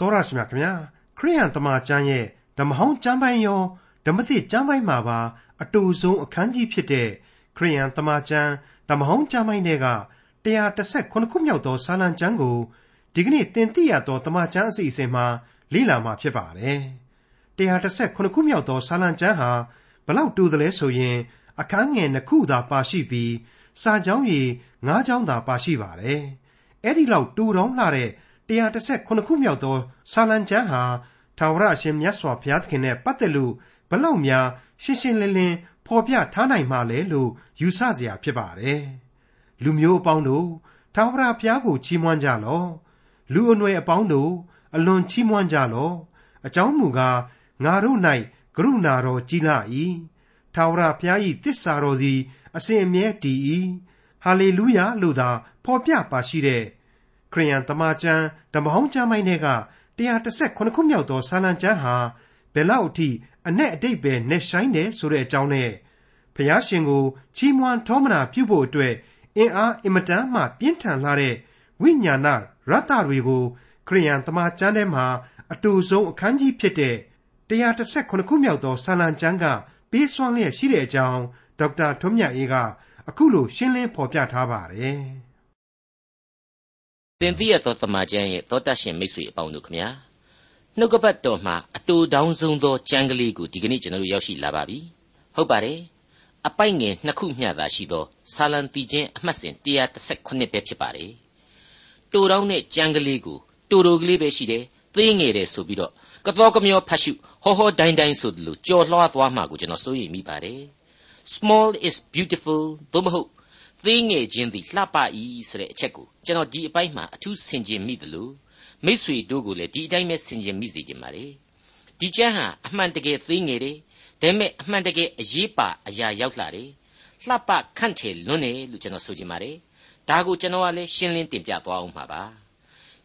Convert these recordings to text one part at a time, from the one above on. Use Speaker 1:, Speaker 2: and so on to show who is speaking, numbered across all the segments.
Speaker 1: တော်ရရှိမြခင်ဗျာခရိယန်တမန်ကျမ်းရဲ့ဓမ္မဟောင်းကျမ်းပိုင်းရောဓမ္မသစ်ကျမ်းပိုင်းမှာပါအတူဆုံးအခန်းကြီးဖြစ်တဲ့ခရိယန်တမန်ကျမ်းဓမ္မဟောင်းကျမ်းပိုင်းတွေက138ခုမြောက်သောစာလံကျမ်းကိုဒီကနေ့သင်သိရသောတမန်ကျမ်းအစီအစဉ်မှာလေ့လာမှာဖြစ်ပါတယ်138ခုမြောက်သောစာလံကျမ်းဟာဘလောက်တူသလဲဆိုရင် အခန်းငယ်နှစ်ခုသာပါရှိပြီးစာကြောင်းရေ၅ကြောင်းသာပါရှိပါတယ်အဲ့ဒီလောက်တူတောင်းလာတဲ့ 138ခုမြောက်သောဆာလံကျမ်းဟာထာဝရအရှင်မြတ်စွာဘုရားသခင်နဲ့ပတ်သက်လို့ဘလောက်များရှင်းရှင်းလင်းလင်းဖော်ပြထားနိုင်မှလဲလို့ယူဆစရာဖြစ်ပါတယ်။လူမျိုးအပေါင်းတို့ထာဝရဘုရားကိုချီးမွမ်းကြလော့။လူအနွယ်အပေါင်းတို့အလွန်ချီးမွမ်းကြလော့။အကြောင်းမူကားငါတို့၌ကရုဏာတော်ကြီးလာ၏။ထာဝရဘုရား၏တစ္ဆာတော်သည် အစဉ်အမြဲတည်၏။ဟာလေလုယာလို့သာဖော်ပြပါရှိတဲ့ ခရိယန်တမန်ကျမ်းဓမ္မဟောင်းကျမ်းပိုင်းတွေက138ခုမြောက်သောစာလံကျမ်းဟာဘယ်လောက်အထိအ내အတိတ်ပဲနဲ့ဆိုင်တယ်ဆိုတဲ့အကြောင်းနဲ့ဖျားရှင်ကိုချီးမွမ်းထောမနာပြုဖို့အတွက်အင်အားအင်မတန်မှပြင်းထန်လာတဲ့ဝိညာဏရတ္တတွေကိုခရိယန်တမန်ကျမ်းထဲမှာအတူဆုံးအခန်းကြီးဖြစ်တဲ့138ခုမြောက်သောစာလံကျမ်းကပေးစွမ်းလျက်ရှိတဲ့အကြောင်းဒေါက်တာထွန်းမြတ်အေးကအခုလိုရှင်းလင်းဖော်ပြထားပါတယ်။
Speaker 2: သင်သိရသောတမန်ကျမ်းရဲ့သောတတ်ရှင်မိတ်ဆွေအပေါင်းတို့ခမညာနှုတ်ကပတ်တော်မှာအတူတောင်းဆုံးသောကျမ်းကလေးကိုဒီကနေ့ကျွန်တော်တို့ရောက်ရှိလာပါပြီဟုတ်ပါတယ်အပိုက်ငယ်နှစ်ခုမျှသာရှိသောဆာလံတီချင်းအမှတ်စဉ်138ပဲဖြစ်ပါတယ်တူတောင်းတဲ့ကျမ်းကလေးကိုတူတူကလေးပဲရှိတယ်သေးငယ်တယ်ဆိုပြီးတော့ကတော်ကမျောဖတ်ရှုဟောဟောတိုင်းတိုင်းဆိုသလိုကြော်လွှားသွားမှာကိုကျွန်တော်စိုးရိမ်မိပါတယ် small is beautiful သို့မဟုတ် သေးငယ်ခြင်းသည်လှပ၏ဆိုတဲ့အချက်ကိုကျွန်တော်ဒီအပိုင်းမှာအထူးဆင်ခြင်မိတယ်လို့မိษွေတို့ကိုလည်းဒီအတိုင်းပဲဆင်ခြင်မိစေခြင်းပါလေဒီကျမ်းဟာအမှန်တကယ်သေးငယ်တယ်ဒါပေမဲ့အမှန်တကယ်အရေးပါအရာရောက်လာတယ်လှပခန့်ထည်လွန်းတယ်လို့ကျွန်တော်ဆိုချင်ပါတယ်ဒါကိုကျွန်တော်ကလည်းရှင်းလင်းတင်ပြသွားအောင်ပါပါ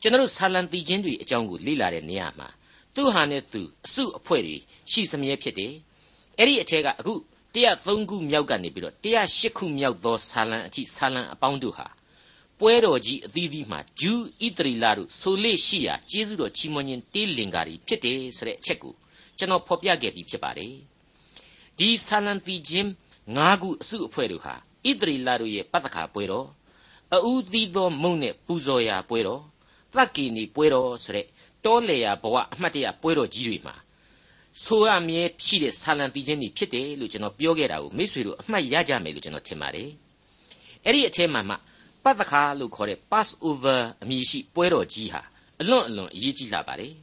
Speaker 2: ကျွန်တော်ဆာလံတီချင်းတွေအကြောင်းကိုလေ့လာတဲ့နေရာမှာသူ့ဟာနဲ့သူအစုအဖွဲ့တွေရှိစမြဲဖြစ်တယ်အဲ့ဒီအထက်ကအခု 103ခုမြောက်ကနေပြီးတော့108ခုမြောက်သောဆာလံအထိဆာလံအပေါင်းတို့ဟာပွဲတော်ကြီးအသီးသီးမှာဂျူးဣသရေလတို့ဆိုလေရှိရာကျေးဇူးတော်ချီးမွမ်းခြင်းတေးလင်္ကာတွေဖြစ်တယ်ဆိုတဲ့အချက်ကိုကျွန်တော်ဖော်ပြခဲ့ပြီးဖြစ်ပါတယ်ဒီဆာလံပီချင်း၅ခုအစုအဖွဲ့တို့ဟာဣသရေလတို့ရဲ့ပတ္တခါပွဲတော်အူးသီးသောမုံနဲ့ပူဇော်ရာပွဲတော်သက္ကီနီပွဲတော်ဆိုတဲ့တောလေယာဘဝအမှတ်တရပွဲတော်ကြီးတွေမှာ ဆိုရမြဲရှိတဲ့ဆာလံတီချင်းတွေဖြစ်တယ်လို့ကျွန်တော်ပြောခဲ့တာကိုမိတ်ဆွေတို့အမှတ်ရကြမယ်လို့ကျွန်တော်ထင်ပါတယ်အဲ့ဒီအထဲမှာမှပတ်သက်ခါလို့ခေါ်တဲ့ Passover အမည်ရှိပွဲတော်ကြီးဟာအလွန်အလွန်အရေးကြီးလာပါတယ်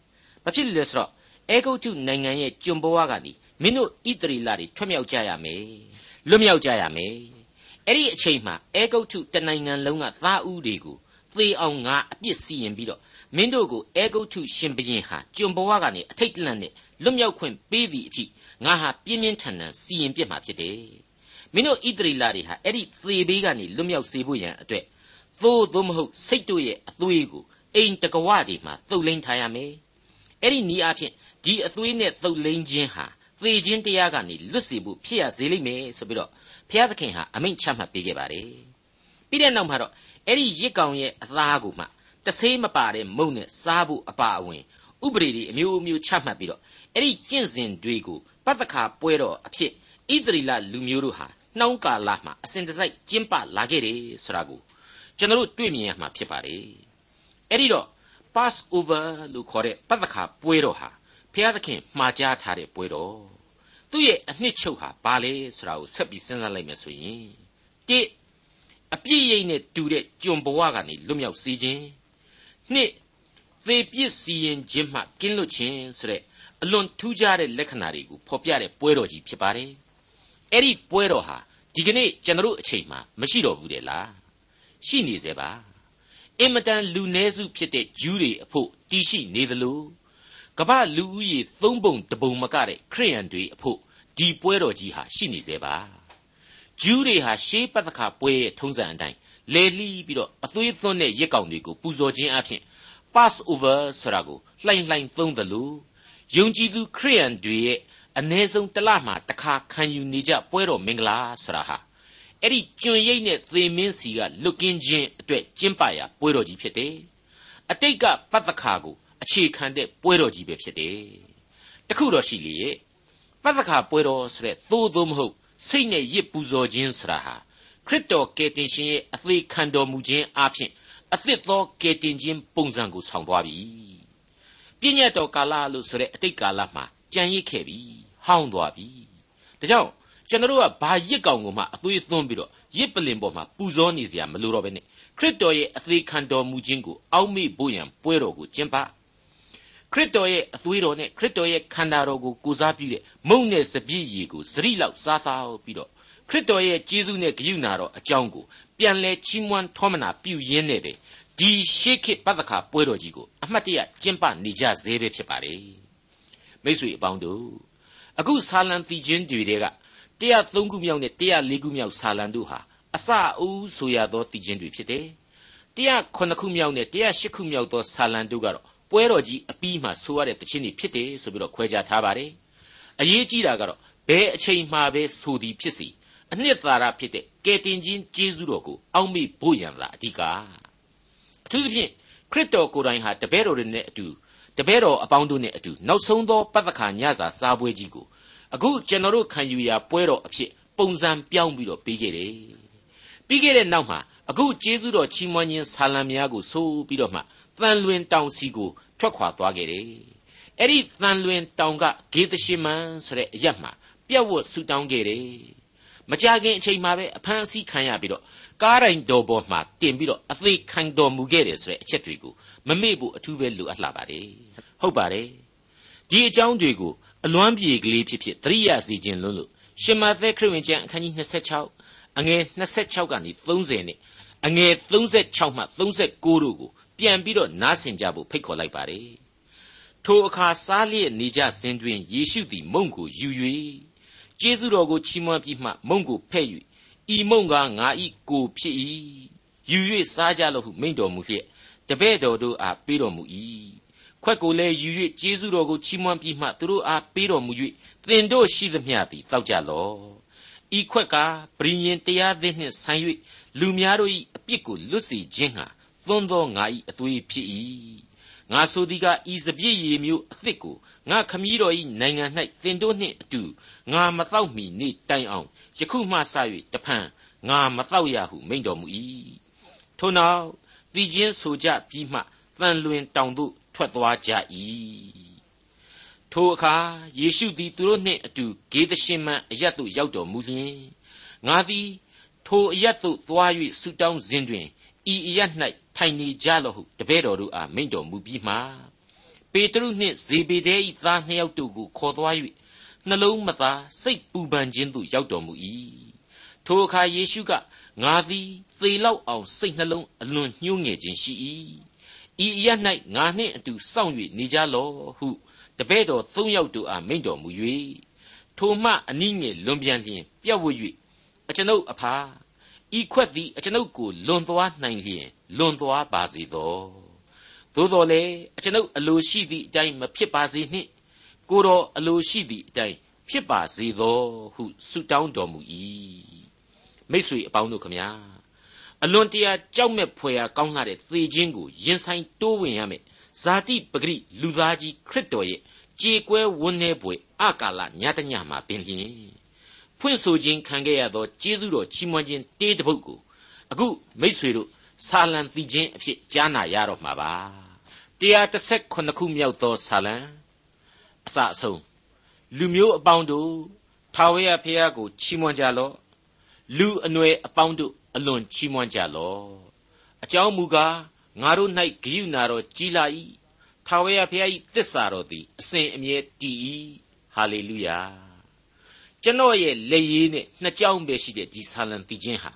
Speaker 2: ဘာဖြစ်လို့လဲဆိုတော့အေဂုတ်တုနိုင်ငံရဲ့ကျွန်ဘဝကနေမင်းတို့ဣသရေလတွေထွက်မြောက်ကြရမယ်လွတ်မြောက်ကြရမယ်အဲ့ဒီအချိန်မှာအေဂုတ်တုတနိုင်ငံလုံးကသားဦးတွေကိုသေအောင်ငါအပြစ်စီရင်ပြီးတော့မင်းတို့ကိုအေဂုတ်ထုရှင်ဘရင်ဟာကျွန်ဘဝကနေအထိတ်တလန့်နဲ့ လွတ်မြောက်ခွင့်ပေးသည့်အထိငါဟာပြင်းပြင်းထန်ထန်စီရင်ပြစ်မှာဖြစ်တယ်မင်းတို့ဣသရေလတွေဟာအဲ့ဒီသေဘေးကနေလွတ်မြောက်စေဖို့ရန်အတွက်သို့သို့မဟုတ်စိတ်တို့ရဲ့အသွေးကိုအိမ်တကဝတွေမှာသုတ်လိန်ထားရမယ်အဲ့ဒီနီးအဖြစ်ဒီအသွေးနဲ့သုတ်လိန်ခြင်းဟာသေခြင်းတရားကနေလွတ်စေဖို့ဖြစ်ရစေလိမ့်မယ်ဆိုပြီးတော့ဘုရားသခင်ဟာအမိန့်ချမှတ်ပေးခဲ့ပါတယ်ပြီးတဲ့နောက်မှာတော့အဲ့ဒီရစ်ကောင်ရဲ့အသားကိုမှတဆေးမပါတဲ့မုံနဲ့စားဖို့အပါအဝင်ဥပဒေတွေအမျိုးမျိုးချမှတ်ပြီးတော့ အဲ့ဒီကျင့်စဉ်တွေကိုပတ္တခါပွဲတော်အဖြစ်ဣသရီလလူမျိုးတို့ဟာနှောင်းကာလမှာအစဉ်တစိုက်ကျင်းပလာခဲ့တယ်ဆိုတာကိုကျွန်တော်တို့တွေ့မြင်ရမှာဖြစ်ပါတယ်အဲ့ဒီတော့ pass over လို့ခေါ်တဲ့ပတ္တခါပွဲတော်ဟာဘုရားသခင်မှားကြားထားတဲ့ပွဲတော်သူ့ရဲ့အနှစ်ချုပ်ဟာဘာလဲဆိုတာကိုဆက်ပြီးစဉ်းစားလိုက်မယ်ဆိုရင်တိအပြည့်ရိပ်နဲ့တူတဲ့ကျွန်ဘဝကနေလွတ်မြောက်စေခြင်းနှစ်သေပြစ်စီရင်ခြင်းမှကင်းလွတ်ခြင်းဆိုတဲ့ အလွန်ထူးခြားတဲ့လက္ခဏာတွေကိုဖော်ပြတဲ့ပွဲတော်ကြီးဖြစ်ပါတယ်။အဲ့ဒီပွဲတော်ဟာဒီကနေ့ကျွန်တော်အချိန်မှာမရှိတော့ဘူးတဲ့လား။ရှိနေစေပါ။အင်မတန်လူနည်းစုဖြစ်တဲ့ဂျူးတွေအဖို့တည်ရှိနေသလိုကမ္ဘာလူဦးရေသုံးပုံတပုံမကတဲ့ခရိယန်တွေအဖို့ဒီပွဲတော်ကြီးဟာရှိနေစေပါ။ဂျူးတွေဟာရှေးပတ္တခါပွဲရဲ့ထုံးစံအတိုင်းလေလှီးပြီးတော့အသွေးသွန်းတဲ့ရက်ကောင်တွေကိုပူဇော်ခြင်းအပြင် pass over ဆိုတာကိုလှိုင်လှိုင်သုံးတယ်လို့ ယုံကြည်သူခရိယန်တွေရဲ့အ ਨੇ ဆုံးတစ်လမှတစ်ခါခံယူနေကြပွဲတော်မင်္ဂလာဆိုတာဟာအဲ့ဒီကျွန်ရိပ်နဲ့သေမင်းစီကလွတ်ကင်းခြင်းအတွက်ကျင်းပရာပွဲတော်ကြီးဖြစ်တယ်။အတိတ်ကပတ္တခါကိုအခြေခံတဲ့ပွဲတော်ကြီးပဲဖြစ်တယ်တခုတော့ရှိလေရဲ့ပသခါပွဲတော်ဆိုတဲ့သို့သို့မဟုတ်စိတ်နဲ့ရစ်ပူဇော်ခြင်းဆိုတာဟာခရစ်တော်ကယ်တင်ရှင်ရဲ့အသေးခံတော်မူခြင်းအပြင်အသစ်သောကယ်တင်ခြင်းပုံစံကိုဆောင်သွားပြီ ပြည့်ညတ်တော်ကာလလို့ဆိုတဲ့အတိတ်ကာလမှာကြံရစ်ခဲ့ပြီဟောင်းသွားပြီဒါကြောင့်ကျွန်တော်တို့ကဘာရစ်ကောင်ကိုမှအသွေးသွန်းပြီးတော့ရစ်ပလင်ပေါ်မှာပူဇော်နေစရာမလိုတော့ဘဲနဲ့ခရစ်တော်ရဲ့အသေးခံတော်မူခြင်းကိုအောက်မေ့ဖို့ရန်ပွဲတော်ကိုကျင့်ပခရစ်တော်ရဲ့အသွေးတော်နဲ့ခရစ်တော်ရဲ့ခန္ဓာတော်ကိုကိုစားပြုတဲ့မုံနဲ့စပြည့်ရည်ကိုစရိလောက်စားသားပြီးတော့ခရစ်တော်ရဲ့ကျေးဇူးနဲ့ဂရုဏာတော်အကြောင်းကိုပြန်လဲချီးမွမ်းထောမနာပြုရင်းနဲ့ပဲ ဒီရှေးခေတ်ပတ္တခါပွဲတော်ကြီးကိုအမှတ်တရကျင်းပနေကြသေးပဲဖြစ်ပါတယ်မိတ်ဆွေအပေါင်းတို့အခုဆာလံတီချင်းတွေက103ခုမြောက်နဲ့104ခုမြောက်ဆာလံတို့ဟာအစအဦးဆိုရသောတီချင်းတွေဖြစ်တယ်109ခုမြောက်နဲ့108ခုမြောက်သောဆာလံတို့ကတော့ပွဲတော်ကြီးအပြီးမှဆိုရတဲ့တခြင်းတွေဖြစ်တယ်ဆိုပြီးတော့ခွဲခြားထားပါတယ်အရေးကြီးတာကတော့ဘယ်အချိန်မှပဲဆိုသည်ဖြစ်စီအနှစ်သာရဖြစ်တဲ့ကယ်တင်ခြင်းကျေးဇူးတော်ကိုအောက်မေ့ဖို့ရန်သာအဓိကအ ထူးသဖြင့်ခရစ်တော်ကိုယ်တိုင်ဟာတပည့်တော်တွေနဲ့အတူတပည့်တော်အပေါင်းတို့နဲ့အတူနောက်ဆုံးသောပတ္တခါညစာစားပွဲကြီးကိုအခုကျွန်တော်တို့ခံယူရာပွဲတော်အဖြစ်ပုံစံပြောင်းပြီးတော့ပြီးခဲ့တယ်ပြီးခဲ့တဲ့နောက်မှာအခုကျေးဇူးတော်ချီးမွမ်းခြင်းဆာလံများကိုဆိုပြီးတော့မှတန်လွင်တောင်စီကိုထွက်ခွာသွားခဲ့တယ်အဲ့ဒီတန်လွင်တောင်ကဂေသရှိမန်ဆိုတဲ့အရက်မှာပြတ်ဝတ်ဆူတောင်းခဲ့တယ်မကြခင်အချိန်မှာပဲအဖမ်းအဆီးခံရပြီးတော့ ကားတိုင်းတော်ပေါ်မှာတင်ပြီးတော့အသေးခံတော်မူခဲ့တယ်ဆိုတဲ့အချက်တွေကိုမမေ့ဖို့အထူးပဲလိုအပ်လာပါတယ်ဟုတ်ပါတယ်ဒီအကြောင်းတွေကိုအလွမ်းပြေကလေးဖြစ်ဖြစ်သတိရစီခြင်းလို့လို့ရှင်မသက်ခရစ်ဝင်ကျမ်းအခန်းကြီး26အငယ်26ကနေ30နဲ့အငယ်36မှ39တို့ကိုပြန်ပြီးတော့နားဆင်ကြဖို့ဖိတ်ခေါ်လိုက်ပါတယ်ထိုအခါစားလျက်နေကြစဉ်တွင်ယေရှုသည်မုန့်ကိုယူ၍ကျေးဇူးတော်ကိုချီးမွမ်းပြီးမှမုန့်ကိုဖဲ့၍ ဤမုန့်ကငါဤကိုဖြစ်၏ယူ၍စားကြလော့ဟုမိန့်တော်မူလျက်တပည့်တော်တို့အားပေးတော်မူ၏ခွက်ကိုလည်းယူ၍ကျေးဇူးတော်ကိုချီးမွမ်းပြီးမှသူတို့အားပေးတော်မူ၍သင်တို့ရှိသမျှသည်တောက်ကြလော့ဤခွက်ကပရိညင်တရားသစ်နှင့်ဆိုင်၍လူများတို့၏အပြစ်ကိုလွတ်စေခြင်းဟာသွန်းသောငါ၏အသွေးဖြစ်၏ ငါဆိုသည်ကဤစပြည့်ရည်မျိုးအသစ်ကိုငါခမည်းတော်၏နိုင်ငံ၌သင်တို့နှင့်အတူငါမတော့မီနေတိုင်အောင်ယခုမှစ၍တဖန်ငါမတော့ရဟုမိန့်တော်မူ၏ထို့နောက်တည်ခြင်းဆိုကြပြီးမှတန်လွင်တောင်သို့ထွက်သွားကြ၏ထိုအခါယေရှုသည်သူတို့နှင့်အတူဂေသရှင်မန်အရတ်သို့ရောက်တော်မူလျင်ငါသည်ထိုအရတ်သို့သွား၍ဆုတောင်းစဉ်တွင် ဤအရတ်၌ထိုင်နေကြလော့ဟုတပည့်တော်တို့အားမိန့်တော်မူပြီးမှပေတရုနှင့်ဇေဘေဒဲ၏သားနှစ်ယောက်တို့ကိုခေါ်သွား၍နှလုံးမသာစိတ်ပူပန်ခြင်းသို့ရောက်တော်မူ၏ထိုအခါယေရှုကငါသည်သေလောက်အောင်စိတ်နှလုံးအလွန်ညှိုးငယ်ခြင်းရှိ၏ဤအရ၌ငါနှင့်အတူစောင့်၍နေကြလော့ဟုတပည့်တော်သုံးယောက်တို့အားမိန့်တော်မူ၍ထိုမှအနည်းငယ်လွန်ပြန်လျင်ပြတ်ဝတ်၍အကျွန်ုပ်အဖာ ဤခွက်သည်အကျွန်ုပ်ကိုလွန်သွားနိုင်လျင်လွန်သွားပါစေသောသို့တော်လည်းအကျွန်ုပ်အလိုရှိသည့်အတိုင်းမဖြစ်ပါစေနှင့်ကိုတော်အလိုရှိသည့်အတိုင်းဖြစ်ပါစေသောဟုဆုတောင်းတော်မူ၏မိတ်ဆွေအပေါင်းတို့ခမညာအလွန်တရာကြောက်မဲ့ဖွယ်ရာကောင်းလာတဲ့သေခြင်းကိုရင်ဆိုင်တိုးဝင်ရမယ်ဇာတိပဂရိလူသားကြီးခရစ်တော်ရဲ့ကြေကွဲဝန်းနေပွေအကာလညတညမှာပင်လျင် ဖွင့်ဆိုခြင်းခံခဲ့ရသောကျေးဇူးတော်ချီးမွမ်းခြင်းတေးတပုတ်ကိုအခုမိษွေတို့ဆာလံတီခြင်းအဖြစ်ကြားနာရတော့မှာပါ138ခုမြောက်သောဆာလံအစအဆုံးလူမျိုးအပေါင်းတို့ထာဝရဘုရားကိုချီးမွမ်းကြလော့လူအနွယ်အပေါင်းတို့အလွန်ချီးမွမ်းကြလော့အကြောင်းမူကားငါတို့၌ဂိယူနာတော်ကြီးလာ၏ထာဝရဘုရား၏တစ္ဆာတော်သည်အစဉ်အမြဲတည်၏ဟာလေလုယာ ကျွန်တော်ရဲ့လက်ရည်နဲ့နှစ်ကြောင်းပဲရှိတဲ့ဒီဆာလံတည်ခြင်းဟာ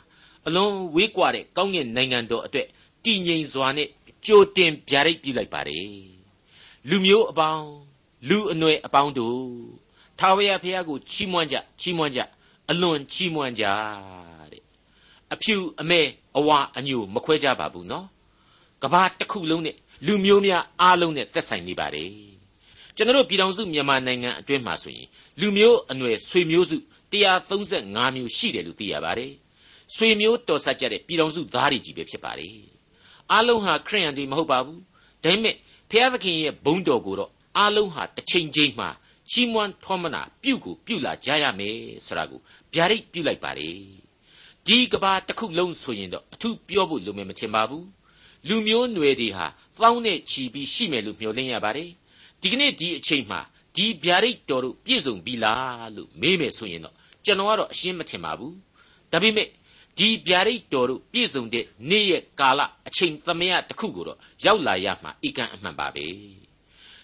Speaker 2: အလွန်ဝေးကွာတဲ့ကောင်းကင်နိုင်ငံတော်အတွက်တည်ငြိမ်စွာနဲ့ကြိုတင်ဗျာဒိတ်ပြုလိုက်ပါတယ်လူမျိုးအပေါင်းလူအနွယ်အပေါင်းတို့ထာဝရဘုရားကိုချီးမွမ်းကြချီးမွမ်းကြအလွန်ချီးမွမ်းကြတဲ့အဖြူအမဲအဝါအညိုမခွဲကြပါဘူးနော်ကဘာတစ်ခုလုံးနဲ့လူမျိုးများအားလုံးနဲ့သက်ဆိုင်နေပါတယ် ကျွန်တော်တို့ပြည်တော်စုမြန်မာနိုင်ငံအတွင်းမှာဆိုရင်လူမျိုးအနွယ်ဆွေမျိုးစု135မျိုးရှိတယ်လို့သိရပါတယ်ဆွေမျိုးတော်ဆက်ကြတဲ့ပြည်တော်စုသားတွေကြီးပဲဖြစ်ပါတယ်အားလုံးဟာခရိယန်တွေမဟုတ်ပါဘူးဒါပေမဲ့ဘဖျားသခင်ရဲ့ဘုန်းတော်ကိုတော့အားလုံးဟာတစ်ချိန်ချိန်မှာချီးမွမ်းထောမနာပြုကိုပြုလာကြရမယ်ဆိုတာကိုဗျာဒိတ်ပြုလိုက်ပါလေဒီကဘာတစ်ခုလုံးဆိုရင်တော့အထူးပြောဖို့လိုမယ်မထင်ပါဘူးလူမျိုးနွယ်တွေဟာသောင်းနဲ့ချီပြီးရှိမယ်လို့မျှော်လင့်ရပါတယ် ဒီကနေ့ဒီအချိန်မှာဒီဗျာဒိတ်တော်တို့ပြည့်စုံပြီလားလို့မေးမယ်ဆိုရင်တော့ကျွန်တော်ကတော့အရှင်းမထင်ပါဘူးဒါပေမဲ့ဒီဗျာဒိတ်တော်တို့ပြည့်စုံတဲ့နေ့ရက်ကာလအချိန်သမယတစ်ခုကိုတော့ရောက်လာရမှာအကန့်အမှန်ပါပဲ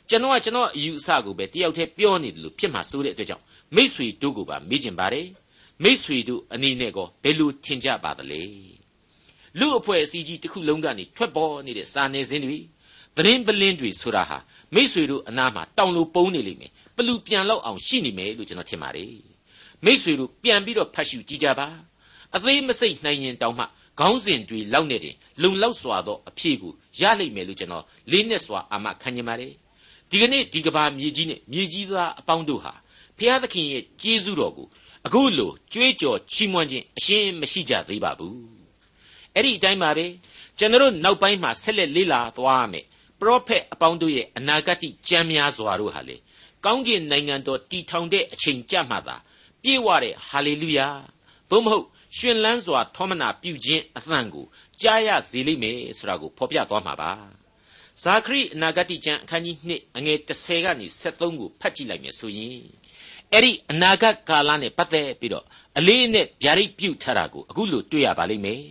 Speaker 2: ကျွန်တော်ကကျွန်တော်အယူအဆကိုပဲတယောက်တည်းပြောနေတယ်လို့ဖြစ်မှာစိုးတဲ့အတွက်ကြောင့်မိษွေတို့ကိုပါမေးချင်ပါတယ်မိษွေတို့အနေနဲ့ကောဘယ်လိုထင်ကြပါသလဲလူအဖွဲ့အစည်းကြီးတစ်ခုလုံးကနေထွက်ပေါ်နေတဲ့စာနယ်ဇင်းတွေသတင်းပလင်းတွေဆိုတာဟာ မိษွေတို့အနားမှာတောင်လိုပုံနေလိမ့်မယ်ပလူပြန်လောက်အောင်ရှိနေမယ်လို့ကျွန်တော်ထင်ပါတယ်မိษွေတို့ပြန်ပြီးတော့ဖတ်ရှုကြည့်ကြပါအသေးမစိတ်နိုင်ရင်တောင်မှခေါင်းစဉ်တွေလောက်နေတယ်လုံလောက်စွာသောအဖြေကိုရလိမ့်မယ်လို့ကျွန်တော်လေးနဲ့စွာအာမခံချင်ပါတယ်ဒီကနေ့ဒီကဘာမြေကြီးနဲ့မြေကြီးသားအပေါင်းတို့ဟာဖျားသခင်ရဲ့ကျေးဇူးတော်ကိုအခုလိုကြွေးကြော်ချီးမွမ်းခြင်းအရှင်းမရှိကြသေးပါဘူးအဲ့ဒီအတိုင်းပါပဲကျွန်တော်နောက်ပိုင်းမှာဆက်လက်လေ့လာသွားမယ် ပရောဖက်အပေါင်းတို့ရဲ့အနာဂတ်ကြံများစွာတို့ဟာလေကောင်းကင်နိုင်ငံတော်တည်ထောင်တဲ့အချိန်ကြမှသာပြေဝတဲ့ဟာလေလုယာသို့မဟုတ်ရှင်လန်းစွာထောမနာပြုခြင်းအသံကိုကြားရစေလိမ့်မယ်ဆိုတာကိုဖော်ပြသွားမှာပါဇာခရိအနာဂတိကျမ်းအခန်းကြီး2အငယ်30ကနေ73ကိုဖတ်ကြည့်လိုက်မယ်ဆိုရင်အဲ့ဒီအနာဂတ်ကာလနဲ့ပတ်သက်ပြီးတော့အလေးနဲ့ဗျာဒိတ်ပြုထားတာကိုအခုလို့တွေ့ရပါလိမ့်မယ်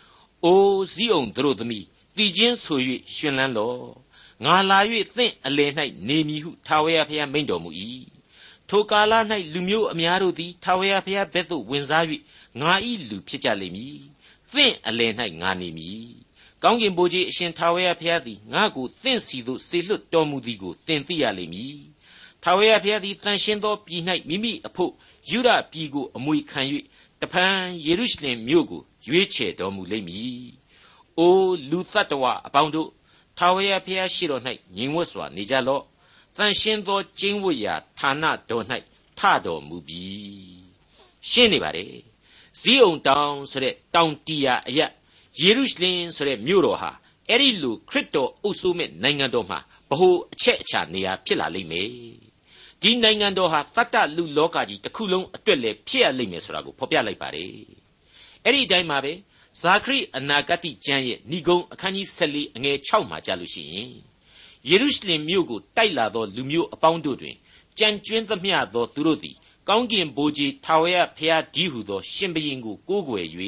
Speaker 2: ။အိုးစည်းအောင်တို့သမီး တည်ခြင်းဆို၍ရှင်လန်းလော့။ငါလာ၍သင့်အလယ်၌နေမည်ဟုထာဝရဘုရားမိန့်တော်မူ၏။ထိုကာလ၌လူမျိုးအများတို့သည်ထာဝရဘုရားဘက်သို့ဝင်စား၍ငါ၏လူဖြစ်ကြလိမ့်မည်။သင့်အလယ်၌ငါနေမည်။ကောင်းကင်ဘိုးကြီးအရှင်ထာဝရဘုရားသည်ငါ့ကိုသင့်စီသို့ဆေလွတ်တော်မူသည်ကိုသင်သိရလိမ့်မည်။ထာဝရဘုရားသည်တန်ရှင်းသောပြည်၌မိမိအဖို့ယူဒပြည်ကိုအမွေခံ၍တဖန်ယေရုရှလင်မြို့ကိုရွေးချယ်တော်မူလိမ့်မည်။ အိုလူသတ္တဝါအပေါင်းတို့ထာဝရဘုရားရှိတော်၌ညီဝတ်စွာနေကြလော့။တန်ရှင်းသောကျင်းဝတ်ရာဌာနတော်၌ထတော်မူပြီ။ရှင်းနေပါလေ။ဇီးုံတောင်ဆိုတဲ့တောင်တီယာအရက်ယေရုရှလင်ဆိုတဲ့မြို့တော်ဟာအဲ့ဒီလိုခရစ်တော်အုပ်စိုးမဲ့နိုင်ငံတော်မှာဗဟိုအချက်အချာနေရာဖြစ်လာလိမ့်မယ်ဒီနိုင်ငံတော်ဟာတတ္တလူလောကကြီးတစ်ခုလုံးအတွက်လည်းဖြစ်ရလိမ့်မယ်ဆိုတာကိုဖော်ပြလိုက်ပါတယ်အဲ့ဒီအတိုင်းပါပဲ ဇာခရိအနာဂတိကျမ်းရဲ့ဏိဂုံးအခန်းကြီး14အငယ်6မှာကြားလို့ရှိရင်ယေရုရှလင်မြို့ကိုတိုက်လာသောလူမျိုးအပေါင်းတို့တွင်ကြံကျွင်းသမျှသောသူတို့သည်ကောင်းကင်ဘိုးကြီးထာဝရဘုရားဒီဟုသော ရှင်ဘရင်ကိုကိုးကွယ်၍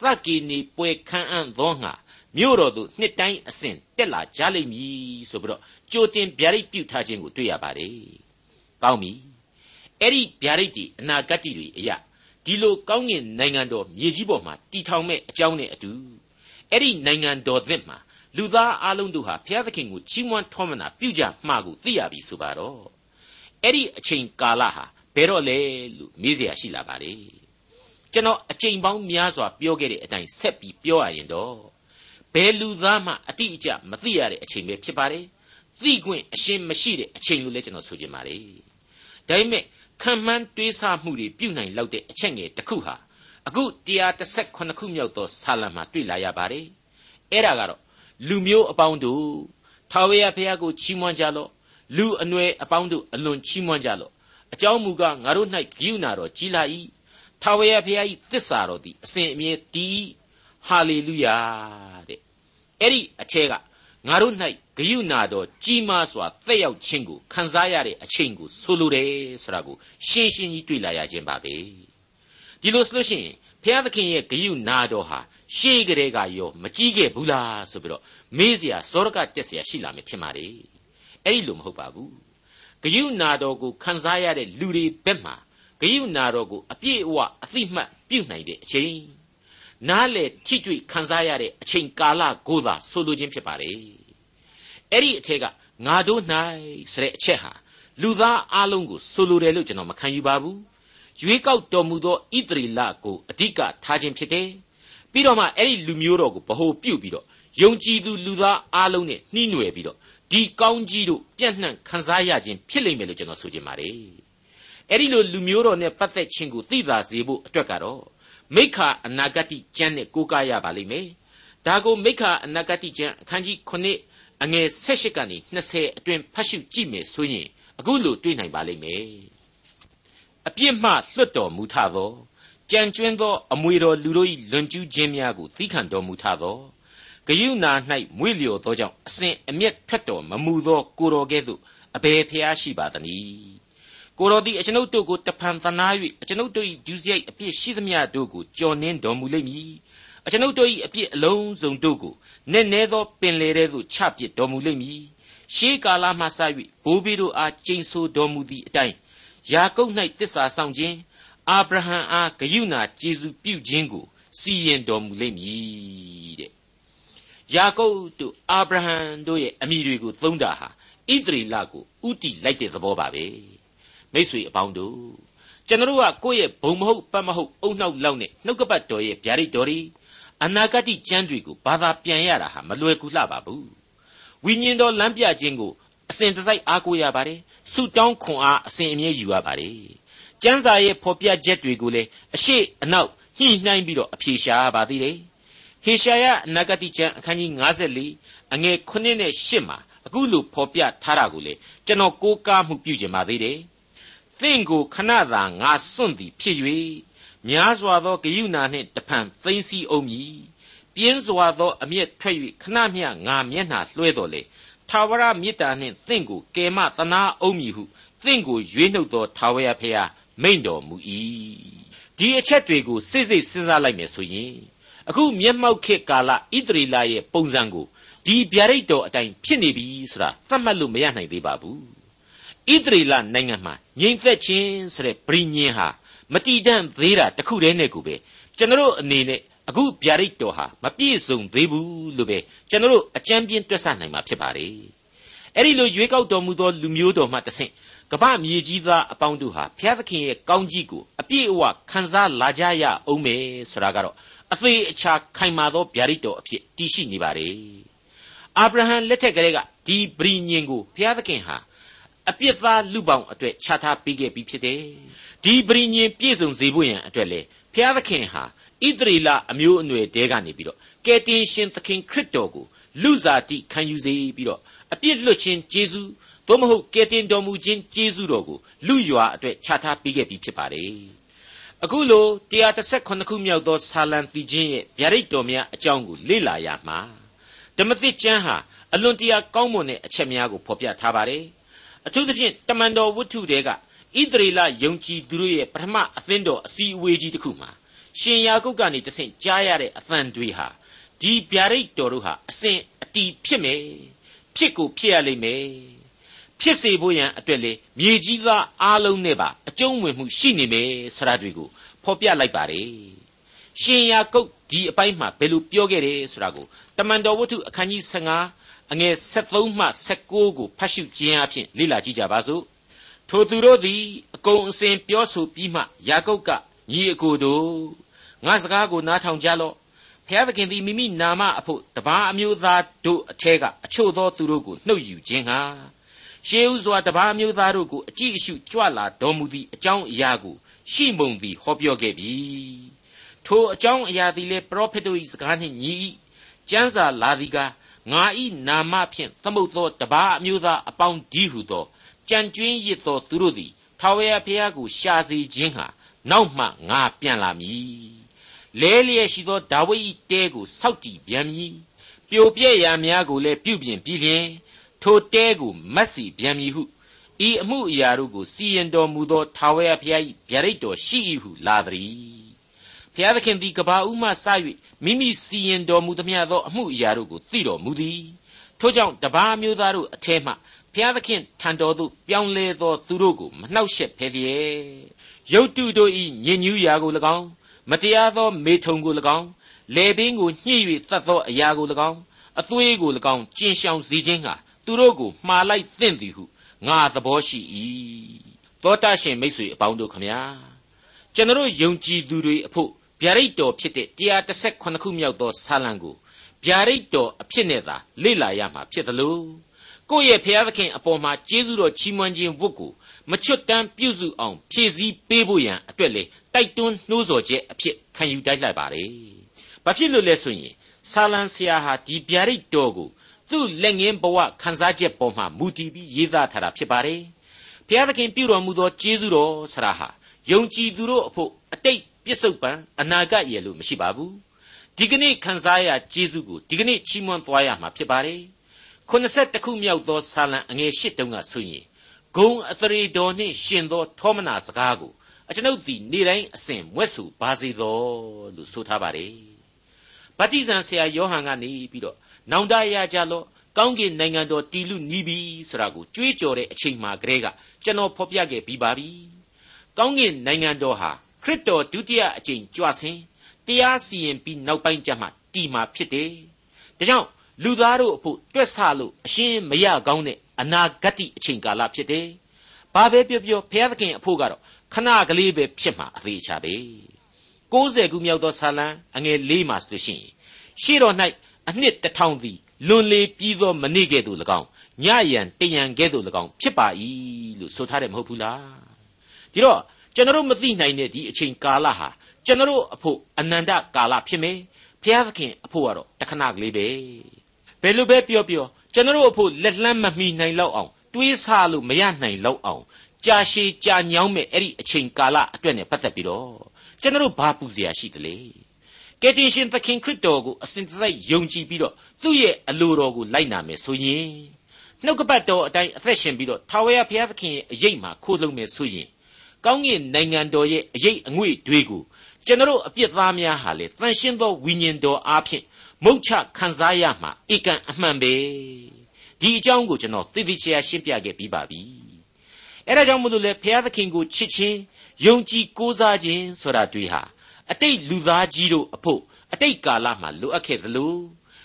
Speaker 2: သက္ကေနေပွဲခံအံ့သောငါမြို့တော်သို့နှစ်တိုင်းအစဉ်တက်လာကြလိမ့်မည်ဆိုပြီးတော့ကြိုတင်ဗျာဒိတ်ပြုထားခြင်းကိုတွေ့ရပါတယ်။ကောင်းပြီ။အဲ့ဒီဗျာဒိတ်ဒီအနာဂတ်တွေအရာ ဒီလိုကောင်းကင်နိုင်ငံတော်မြေကြီးပေါ်မှာတည်ထောင်မဲ့အကြောင်းနဲ့အတူအဲ့ဒီနိုင်ငံတော်သစ်မှာလူသားအလုံးတို့ဟာဘုရားသခင်ကိုချီးမွမ်းထောမနာပြုကြမှာကိုသိရပြီဆိုပါတော့အဲ့ဒီအချိန်ကာလဟာဘယ်တော့လဲလို့မေးเสียရှိလာပါလေကျွန်တော်အချိန်ပေါင်းများစွာပြောခဲ့တဲ့အတိုင်းဆက်ပြီးပြောရရင်တော့ဘယ်လူသားမှအတိအကျမသိရတဲ့အချိန်ပဲဖြစ်ပါတယ်သိခွင့်အရှင်းမရှိတဲ့အချိန်လို့လည်းကျွန်တော်ဆိုချင်ပါတယ်ဒါပေမဲ့ ခံမှန်းတွေးဆမှုတွေပြုနိုင်လောက်တဲ့အချက်ငယ်တစ်ခုဟာအခု138ခုမြောက်သောဆာလံမှာတွေ့လာရပါတယ်အဲ့ဒါကတော့လူမျိုးအပေါင်းတို့ထာဝရဘုရားကိုချီးမွမ်းကြလော့လူအနွယ်အပေါင်းတို့အလွန်ချီးမွမ်းကြလော့အကြောင်းမူကားငါတို့၌ဂိယူနာတော်ကြီးလာ၏ထာဝရဘုရား၏သစ္စာတော်သည်အစဉ်အမြဲတည်ဟာလေလုယာတဲ့အဲ့ဒီအထက်က ငါတို့၌ဂယုဏတော်ကြီးမားစွာတက်ရောက်ခြင်းကိုခံစားရတဲ့အချိန်ကိုဆိုလိုတယ်ဆိုတာကိုရှင်းရှင်းကြီးတွေ့လာရခြင်းပါပဲဒီလိုဆိုလို့ရှိရင်ဘုရားသခင်ရဲ့ဂယုဏတော်ဟာရှေးကလေးကရောမကြီးခဲ့ဘူးလားဆိုပြီးတော့မေးစရာစောရကတက်စရာရှိလာမယ်ထင်ပါလေအဲ့ဒီလိုမဟုတ်ပါဘူးဂယုဏတော်ကိုခံစားရတဲ့လူတွေဘက်မှာဂယုဏတော်ကိုအပြည့်အဝအသိမှတ်ပြုနိုင်တဲ့အချိန် နားလေထိတွေ့ခံစားရတဲ့အချိန်ကာလကိုသာဆိုလိုခြင်းဖြစ်ပါတယ်အဲ့ဒီအထက်ကငါတို့၌ဆိုတဲ့အချက်ဟာလူသားအလုံးကိုဆိုလိုတယ်လို့ကျွန်တော်မခံယူပါဘူးရွေးကောက်တော်မူသောဣသရေလကိုအဓိကထားခြင်းဖြစ်တယ်ပြီးတော့မှအဲ့ဒီလူမျိုးတော်ကိုဗဟိုပြုတ်ပြီးတော့ယုံကြည်သူလူသားအလုံးနဲ့နှီးနွယ်ပြီးတော့ဒီကောင်းကြီးတို့ပြန့်နှံ့ခံစားရခြင်းဖြစ်လိမ့်မယ်လို့ကျွန်တော်ဆိုချင်ပါတယ်အဲ့ဒီလိုလူမျိုးတော်နဲ့ပတ်သက်ခြင်းကိုသိသာစေဖို့အတွက်ကတော့ မိခာအနာဂတိကျမ်းနဲ့ကိုးကားရပါလိမ့်မယ်ဒါကိုမိခာအနာဂတိကျမ်းအခန်းကြီး9အငယ်16ကနေ20အတွင်ဖတ်ရှုကြည့်မယ်ဆိုရင်အခုလိုတွေ့နိုင်ပါလိမ့်မယ်အပြစ်မှလွတ်တော်မူထသောကြံကျွင်းသောအမွေတော်လူတို့၏လွန်ကျူးခြင်းများကိုသိခံတော်မူထသောဂယုဏ၌မွေ့လျော်သောကြောင့်အစဉ်အမျက်ထွက်တော်မမူသောကိုတော်ကဲ့သို့အဘယ်ဖျားရှိပါသနည်း ကိုတော်သည်အကျွန်ုပ်တို့ကိုတဖန်သနာ၍အကျွန်ုပ်တို့၏ဒုစရိုက်အပြစ်ရှိသမျှတို့ကိုကြော်နှင်းတော်မူလိမ့်မည်အကျွန်ုပ်တို့၏အပြစ်အလုံးစုံတို့ကိုနက်နဲသောပင်လေထဲသို့ချပစ်တော်မူလိမ့်မည်ရှေးကာလမှစ၍ဘိုးဘေးတို့အားကျိန်ဆိုတော်မူသည့်အတိုင်းယာကုပ်၌တစ္ဆာဆောင်ခြင်းအာဗြဟံအားဂယုဏကျေးဇူးပြုခြင်းကိုစီရင်တော်မူလိမ့်မည်တဲ့ယာကုပ်တို့အာဗြဟံတို့ရဲ့အမိတွေကိုသုံးတာဟာဣသရေလကိုဥတီလိုက်တဲ့သဘောပါပဲ မိษွေအပေါင်းတို့ကျွန်တော်ကကိုယ့်ရဲ့ဘုံမဟုတ်ပတ်မဟုတ်အုံနှောက်လောက်နဲ့နှုတ်ကပတ်တော်ရဲ့ဗျာဒိတ်တော်တွေအနာဂတ်ကျမ်းတွေကိုဘာသာပြန်ရတာဟာမလွယ်ကူလှပါဘူးဝိညာဉ်တော်လမ်းပြခြင်းကိုအစဉ်တစိုက်အားကိုးရပါတယ်ဆုတောင်းခွန်အားအစဉ်အမြဲယူရပါတယ်ကျမ်းစာရဲ့ဖော်ပြချက်တွေကိုလည်းအရှိအနောက်ညှိနှိုင်းပြီးတော့အဖြေရှာရပါသေးတယ်ဟေရှာယအနာဂတိကျမ်းအခန်းကြီး54အငယ်9နဲ့10မှာအခုလိုဖော်ပြထားတာကိုလေကျွန်တော်ကိုးကားမှုပြုကျင်ပါသေးတယ် သင်ကိုခဏသာငါစွန့်သည်ဖြစ်၍များစွာသောဂယုဏနှင့်တဖန်သိမ့်စီအောင်မည်ပြင်းစွာသောအမျက်ထွက်၍ခဏမျှငါမျက်နှာလွှဲတော်လေထာဝရမေတ္တာနှင့်သင်ကိုကယ်မသနာအောင်မည်ဟုသင်ကိုရွေးနှုတ်သောထာဝရဘုရားမိန့်တော်မူ၏ဒီအချက်တွေကိုစိတ်စိတ်စဉ်းစားလိုက်မယ်ဆိုရင်အခုမျက်မှောက်ခေတ်ကာလဣသရေလရဲ့ပုံစံကိုဒီဗျာဒိတ်တော်အတိုင်းဖြစ်နေပြီဆိုတာသတ်မှတ်လို့မရနိုင်သေးပါဘူး ဣသရေလနိုင်ငံမှာငြိမ်သက်ခြင်းဆိုတဲ့ဗြိညင်ဟာမတည်တံ့သေးတာတခုတည်းနဲ့ကိုပဲကျွန်တော်အနေနဲ့အခုဗျာဒိတ်တော်ဟာမပြည့်စုံသေးဘူးလို့ပဲကျွန်တော်အကြံပြင်းတွက်ဆနိုင်မှာဖြစ်ပါတယ်အဲ့ဒီလိုရွေးကောက်တော်မူသောလူမျိုးတော်မှတဆင့်ကမ္ဘာမြေကြီးသားအပေါင်းတို့ဟာဘုရားသခင်ရဲ့ကောင်းကြီးကိုအပြည့်အဝခံစားလာကြရအောင်မယ်ဆိုတာကတော့အသေးအချာခိုင်မာသောဗျာဒိတ်တော်အဖြစ်တည်ရှိနေပါတယ်အာဗြဟံလက်ထက်ကလေးကဒီဗြိညင်ကိုဘုရားသခင်ဟာ အပြစ်သားလူပေါင်းအတွက်ခြားထားပေးခဲ့ပြီးဖြစ်တယ်ဒီပရိညင်ပြည့်စုံစေဖို့ရန်အတွက်လေဘုရားသခင်ဟာဣသရေလအမျိုးအနွယ်တဲကနေပြီးတော့ကယ်တင်ရှင်သခင်ခရစ်တော်ကိုလူစားတိခံယူစေပြီးတော့အပြစ်လွတ်ခြင်းကျေးဇူးသို့မဟုတ်ကယ်တင်တော်မူခြင်းကျေးဇူးတော်ကိုလူရွာအတွက်ခြားထားပေးခဲ့ပြီးဖြစ်ပါတယ်အခုလို138ခုမြောက်သောဆာလံတီချင်းရဲ့ဗျာဒိတ်တော်များအကြောင်းကိုလေ့လာရမှာဓမ္မသစ်ကျမ်းဟာအလွန်တရာကောင်းမွန်တဲ့အချက်များကိုဖော်ပြထားပါတယ် အထူးသဖြင့်တမန်တော်ဝတ္ထုတွေကဣသရေလယုံကြည်သူတို့ရဲ့ပထမအသင်းတော်အစည်းအဝေးကြီးတစ်ခုမှာရှင်ယာကုပ်ကနေတဆင့်ကြားရတဲ့အသံတွေဟာဒီဗျာဒိတ်တော်တို့ဟာအစဉ်အတီဖြစ်မယ်ဖြစ်ကိုဖြစ်ရလိမ့်မယ်ဖြစ်စေဖို့ရန်အတွက်လေမြေကြီးသားအားလုံးနဲ့ပါအကျုံးဝင်မှုရှိနေမယ်ဆိုတာတွေကိုဖော်ပြလိုက်ပါတယ်ရှင်ယာကုပ်ဒီအပိုင်းမှာဘယ်လိုပြောခဲ့တယ်ဆိုတာကိုတမန်တော်ဝတ္ထုအခန်းကြီး15 အငယ်73မှ19ကိုဖတ်ရှုခြင်းအဖြစ်လေ့လာကြည့်ကြပါစို့ထိုသူတို့သည်အကုန်အစင်ပြောဆိုပြီးမှယာကုပ်ကညီအကိုတို့ငါစကားကိုနားထောင်ကြလော့ဖျားသခင်သည်မိမိနာမအဖို့တပားအမျိုးသားတို့အထက်ကအချို့သောသူတို့ကိုနှုတ်ယူခြင်းဟာရှေးဥစွာတပားအမျိုးသားတို့ကိုအကြည့်အရှုကြွလာတော်မူသည့်အကြောင်းအရာကိုရှိမုံသည်ဟောပြောခဲ့ပြီထိုအကြောင်းအရာသည်လေပရောဖက်တို့၏စကားနှင့်ညီ၏ကျမ်းစာလာသည်က ငါ၏နာမဖြင့်သမုတ်သောတပားအမျိုးသားအပေါင်းဒီဟုသောကြံကျွင်းရစ်သောသူတို့သည်ထာဝရဘုရားကိုရှာစေခြင်းဟာနောက်မှငါပြန်လာမည်လဲလျက်ရှိသောဒါဝိဒ်၏တဲကိုစောက်တည်ပြန်မည်ပြိုပြဲ့ရာများကိုလည်းပြုပြင်ပြီးလျင်ထိုတဲကိုမတ်စီပြန်မည်ဟုဤအမှုအရာတို့ကိုစီရင်တော်မူသောထာဝရဘုရား၏ဗျာဒိတ်တော်ရှိ၏ဟုလာသည် ဘုရားသခင်သည်ကဘာဦးမှစ၍မိမိစီရင်တော်မူသမျှသောအမှုအရာတို့ကိုသိတော်မူသည်ထို့ကြောင့်တပါးမျိုးသားတို့အထဲမှဘုရားသခင်ထံတော်သို့ပြောင်းလဲသောသူတို့ကိုမနှောက်ယှက်ဖဲလျက်ရုတ်တုတို့၏ညဉ့်ညူးရာကို၎င်းမတရားသောမေထုံကို၎င်းလေပင်ကိုညှိ၍သတ်သောအရာကို၎င်းအသွေးကို၎င်းကျင်ရှောင်စေခြင်းဟာသူတို့ကိုမှားလိုက်သင့်သည်ဟုငါသဘောရှိ၏သောတာရှင်မိတ်ဆွေအပေါင်းတို့ခမညာကျွန်တော်ယုံကြည်သူတွေအဖို့ ဗျာဒိတ်တော်ဖြစ်တဲ့138ခုမြောက်သောဆာလံကိုဗျာဒိတ်တော်အဖြစ်နဲ့သာလေ့လာရမှာဖြစ်တယ်လို့ကိုယ့်ရဲ့ဖျားသခင်အပေါ်မှာကျေးဇူးတော်ချီးမွမ်းခြင်းဝတ်ကိုမချွတ်တမ်းပြုစုအောင်ဖြည့်ဆည်းပေးဖို့ရန်အတွက်လေတိုက်တွန်းနှိုးဆော်ချက်အဖြစ်ခံယူတိုက်လိုက်ပါလေ။ဘာဖြစ်လို့လဲဆိုရင်ဆာလံဆရာဟာဒီဗျာဒိတ်တော်ကိုသူ့လက်ငင်းဘဝခံစားချက်ပေါ်မှာမူတည်ပြီးရေးသားထားတာဖြစ်ပါတယ်။ဘုရားသခင်ပြုတော်မူသောကျေးဇူးတော်ဆရာဟာယုံကြည်သူတို့အဖို့အတိတ် ပြစ္ဆုတ်ပံအနာဂတ်ရဲ့လို့မရှိပါဘူး။ဒီကနေ့ခံစားရကျေးဇူးကိုဒီကနေ့ချီးမွမ်းသွားရမှာဖြစ်ပါတယ်။82ခုမြောက်သောဆာလံအငယ်၈တုံးကဆိုရင်ဂုံအသရေတော်နှင့်ရှင်သောထောမနာစကားကိုအကျွန်ုပ်သည်နေ့တိုင်းအစဉ်မွဲ့ဆူပါစေသောလို့ဆိုထားပါတယ်။ဗတ္တိဇံဆရာယောဟန်ကနေပြီးတော့နောင်တရကြလော့ကောင်းကင်နိုင်ငံတော်တည်လူနီးပြီဆိုတာကိုကြွေးကြော်တဲ့အချိန်မှကတည်းကကျွန်တော်ဖော်ပြခဲ့ပြီးပါပြီ။ကောင်းကင်နိုင်ငံတော်ဟာ ခရစ်တော်ဒုတိယအကြိမ်ကြွဆင်းတရားစီရင်ပြီးနောက်ပိုင်းကျမှတည်မှာဖြစ်တယ်။ဒါကြောင့်လူသားတို့အဖို့တွက်ဆလို့အရှင်းမရကောင်းတဲ့အနာဂတ်အချိန်ကာလဖြစ်တယ်။ဘာပဲပြောပြောဘုရားသခင်အဖို့ကတော့ခဏကလေးပဲဖြစ်မှာအသေးချပဲ60ခုမြောက်သောဆာလံအငယ်၄မှာဆိုရှင်ရှေ့တော်၌အနှစ်တစ်ထောင်သည်လွန်လေပြီးသောမနေ့ကဲ့သို့၎င်းညရန်တရန်ကဲ့သို့၎င်းဖြစ်ပါ၏လို့ဆိုထားတယ်မဟုတ်ဘူးလားဒီတော့ ကျွန်တော်မသိနိုင်တဲ့ဒီအချိန်ကာလဟာကျွန်တော်အဖို့အနန္တကာလဖြစ်မယ်ဘုရားသခင်အဖို့ကတော့တခဏကလေးပဲဘယ်လိုပဲပြောပြောကျွန်တော်အဖို့လက်လန်းမမီနိုင်လောက်အောင်တွေးဆလို့မရနိုင်လောက်အောင်ကြာရှည်ကြာညောင်းမဲ့အဲ့ဒီအချိန်ကာလအတွက်နဲ့ပတ်သက်ပြီးတော့ကျွန်တော်ဘာပူเสียရှိတယ်လေကယ်တင်ရှင်သခင်ခရစ်တော်ကိုအစဉ်တစိုက်ယုံကြည်ပြီးတော့သူ့ရဲ့အလိုတော်ကိုလိုက်နာမယ်ဆိုရင်နှုတ်ကပတ်တော်အတိုင်းအသက်ရှင်ပြီးတော့ထာဝရဘုရားသခင်ရဲ့အရေးမှာခိုးလုံမယ်ဆိုရင် ကောင်းကင်နိုင်ငံတော်ရဲ့အရေးအငွေ့တွေကိုကျွန်တော်အပြစ်သားများဟာလေတန်ရှင်းသောဝိညာဉ်တော်အားဖြင့်မုတ်ချခံစားရမှာဧကန်အမှန်ပဲဒီအကြောင်းကိုကျွန်တော်သိသိချာရှင်းပြခဲ့ပြီးပါပြီအဲဒါကြောင့်မို့လို့လေဘုရားသခင်ကိုချစ်ခြင်းယုံကြည်ကိုးစားခြင်းဆိုတာတွေဟာအတိတ်လူသားကြီးတို့အဖို့အတိတ်ကာလမှာလိုအပ်ခဲ့သလို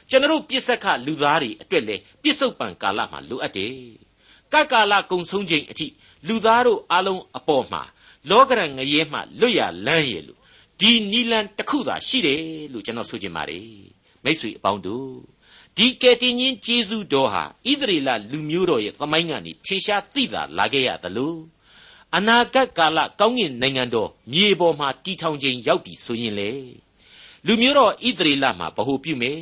Speaker 2: ကျွန်တော်ပြစ္ဆခလူသားတွေအတွက်လည်းပြစ္ဆုတ်ပံကာလမှာလိုအပ်တယ်။ ကကာလကုံဆုံးချိန်အထိလူသားတို့အလုံးအပေါ်မှာလောကရန်ငရဲမှလွတ်ရလန်းရဲ့လို့ဒီနီလန်တစ်ခုသာရှိတယ်လို့ကျွန်တော်ဆိုချင်ပါတယ်မိတ်ဆွေအပေါင်းတို့ဒီကယ်တင်ရှင်ဂျေဇုတော်ဟာဣသရေလလူမျိုးတော်ရဲ့သမိုင်းကနေဖြေရှားသိတာလာခဲ့ရသလိုအနာဂတ်ကာလကောင်းကင်နိုင်ငံတော်မြေပေါ်မှာတည်ထောင်ခြင်းရောက်ပြီဆိုရင်လေလူမျိုးတော်ဣသရေလမှာဗဟုပြုမယ်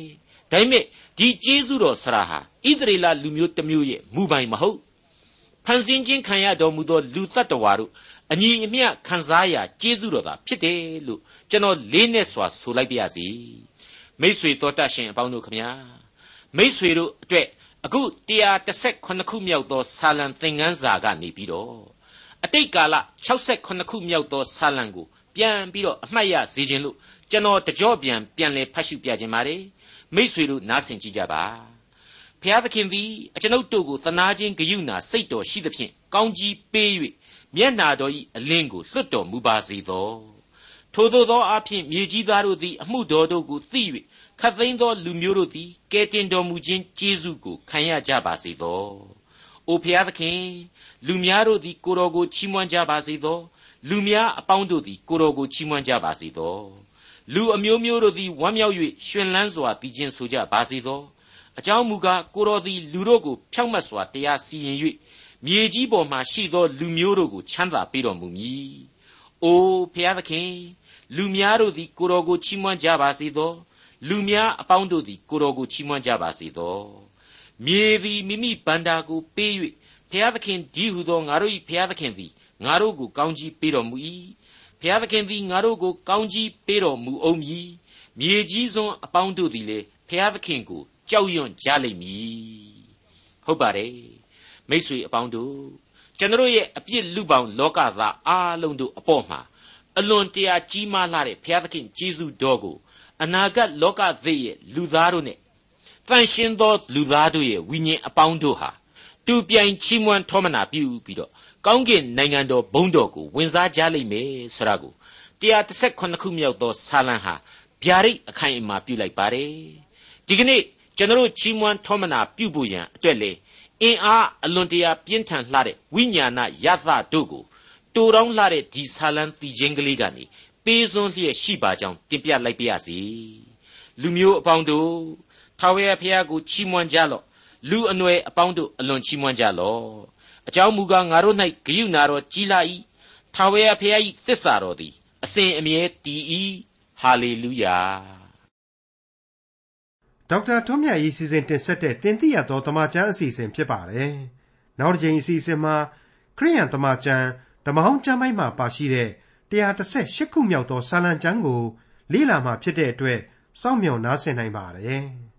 Speaker 2: ဒါပေမဲ့ဒီကျေးဇူးတော်ဆရာဟာဣသရေလလူမျိုးတစ်မျိုးရဲ့မူပိုင်မဟုတ် ဖန်ဆင်းခြင်းခံရတော်မူသောလူတ attva တို့အညီအမျှခံစားရာကျေးဇူးတော်သာဖြစ်တယ်လို့ကျွန်တော်လေးနဲ့စွာဆိုလိုက်ပါရစေမိษွေတော်တတ်ရှင်အပေါင်းတို့ခမညာမိษွေတို့အတွက်အခု138ခုမြောက်သောဆာလံသင်ခန်းစာကနေပြီးတော့အတိတ်ကာလ68ခုမြောက်သောဆာလံကိုပြန်ပြီးတော့အမှတ်ရစေခြင်းလို့ကျွန်တော်တကြော့ပြန်ပြန်လဲဖတ်ရှုပြခြင်းပါတယ်မိษွေတို့နားဆင်ကြည့်ကြပါ ဖျားသခင်သည်အကျွန်ုပ်တို့ကိုသနာခြင်းဂယုဏစိတ်တော်ရှိသဖြင့်ကောင်းကြီးပေး၍မျက်နာတော်၏အလင်းကိုလွတ်တော်မူပါစေသောထိုသို့သောအဖြစ်မြေကြီးသားတို့သည်အမှုတော်တို့ကိုသိ၍ခတ်သိမ်းသောလူမျိုးတို့သည်ကဲတင်တော်မူခြင်းကျေးဇူးကိုခံရကြပါစေသော။အိုဖျားသခင်လူများတို့သည်ကိုတော်ကိုချီးမွမ်းကြပါစေသောလူများအပေါင်းတို့သည်ကိုတော်ကိုချီးမွမ်းကြပါစေသောလူအမျိုးမျိုးတို့သည်ဝမ်းမြောက်၍ရှင်လန်းစွာတည်ခြင်းဆိုကြပါစေသော အကြောင်းမူကားကိုတော်သည်လူတို့ကိုဖြောင့်မတ်စွာတရားစီရင်၍မြေကြီးပေါ်မှရှိသောလူမျိုးတို့ကိုချမ်းသာပေးတော်မူမည်။အိုဖျားသခင်လူများတို့သည်ကိုတော်ကိုချီးမွမ်းကြပါစေသောလူများအပေါင်းတို့သည်ကိုတော်ကိုချီးမွမ်းကြပါစေသောမြေသည်မိမိဗန္တာကိုပေး၍ဖျားသခင်ကြီးဟုသောငါတို့၏ဖျားသခင်သည်ငါတို့ကိုကောင်းကြီးပေးတော်မူ၏ဖျားသခင်သည်ငါတို့ကိုကောင်းကြီးပေးတော်မူအောင်မည်မြေကြီးစွန်းအပေါင်းတို့သည်လေဖျားသခင်ကို ကြောက်ရွံ့ကြလိမ့်မည်ဟုတ်ပါတယ်မိษွေအပေါင်းတို့ကျွန်တော်ရဲ့အပြစ်လူပောင်လောကသားအားလုံးတို့အပေါ်မှာအလွန်တရာကြီးမားလာတဲ့ဘုရားသခင်ကျေးဇူးတော်ကိုအနာဂတ်လောကသစ်ရဲ့လူသားတို့နဲ့တန်ရှင်းသောလူသားတို့ရဲ့ဝိညာဉ်အပေါင်းတို့ဟာတူပြိုင်ချီးမွမ်းထောမနာပြုပြီးတော့ကောင်းကင်နိုင်ငံတော်ဘုန်းတော်ကိုဝင်စားကြလိမ့်မယ်ဆိုတာကို138ခုမြောက်သောဆာလံဟာဗျာဒိတ်အခိုင်အမာပြုလိုက်ပါတယ်ဒီကနေ့ ကျွန်တော်ချီးမွမ်းထောမနာပြုဖို့ရန်အတွက်လေအင်အားအလွန်တရာပြင်းထန်လှတဲ့ဝိညာဏယသတို့ကိုတူတောင်းလှတဲ့ဒီဆာလံတီချင်းကလေးကနေပေးစွန်းလျက်ရှိပါကြောင်းတင်ပြလိုက်ပါရစေလူမျိုးအပေါင်းတို့ထာဝရဘုရားကိုချီးမွမ်းကြလော့လူအနွယ်အပေါင်းတို့အလွန်ချီးမွမ်းကြလော့အကြောင်းမူကားငါတို့၌ဂရုဏာတော်ကြီးလာ၏ထာဝရဘုရား၏သစ္စာတော်သည်အစဉ်အမြဲတည်၏ဟာလေလုယာ
Speaker 1: ဒေါက်တာထွန်းမြတ်ရေးစီစဉ်တင်ဆက်တဲ့တင်ပြရသောတမချန်းအစီအစဉ်ဖြစ်ပါတယ်။နောက်တစ်ချိန်အစီအစဉ်မှာခရိယန်တမချန်းဓမ္မဟောင်းကျမ်းပိုင်းမှာပါရှိတဲ့138ခုမြောက်သောစာလံကျမ်းကိုလေ့လာမှဖြစ်တဲ့အတွက်စောင့်မျှော်နားဆင်နိုင်ပါတယ်။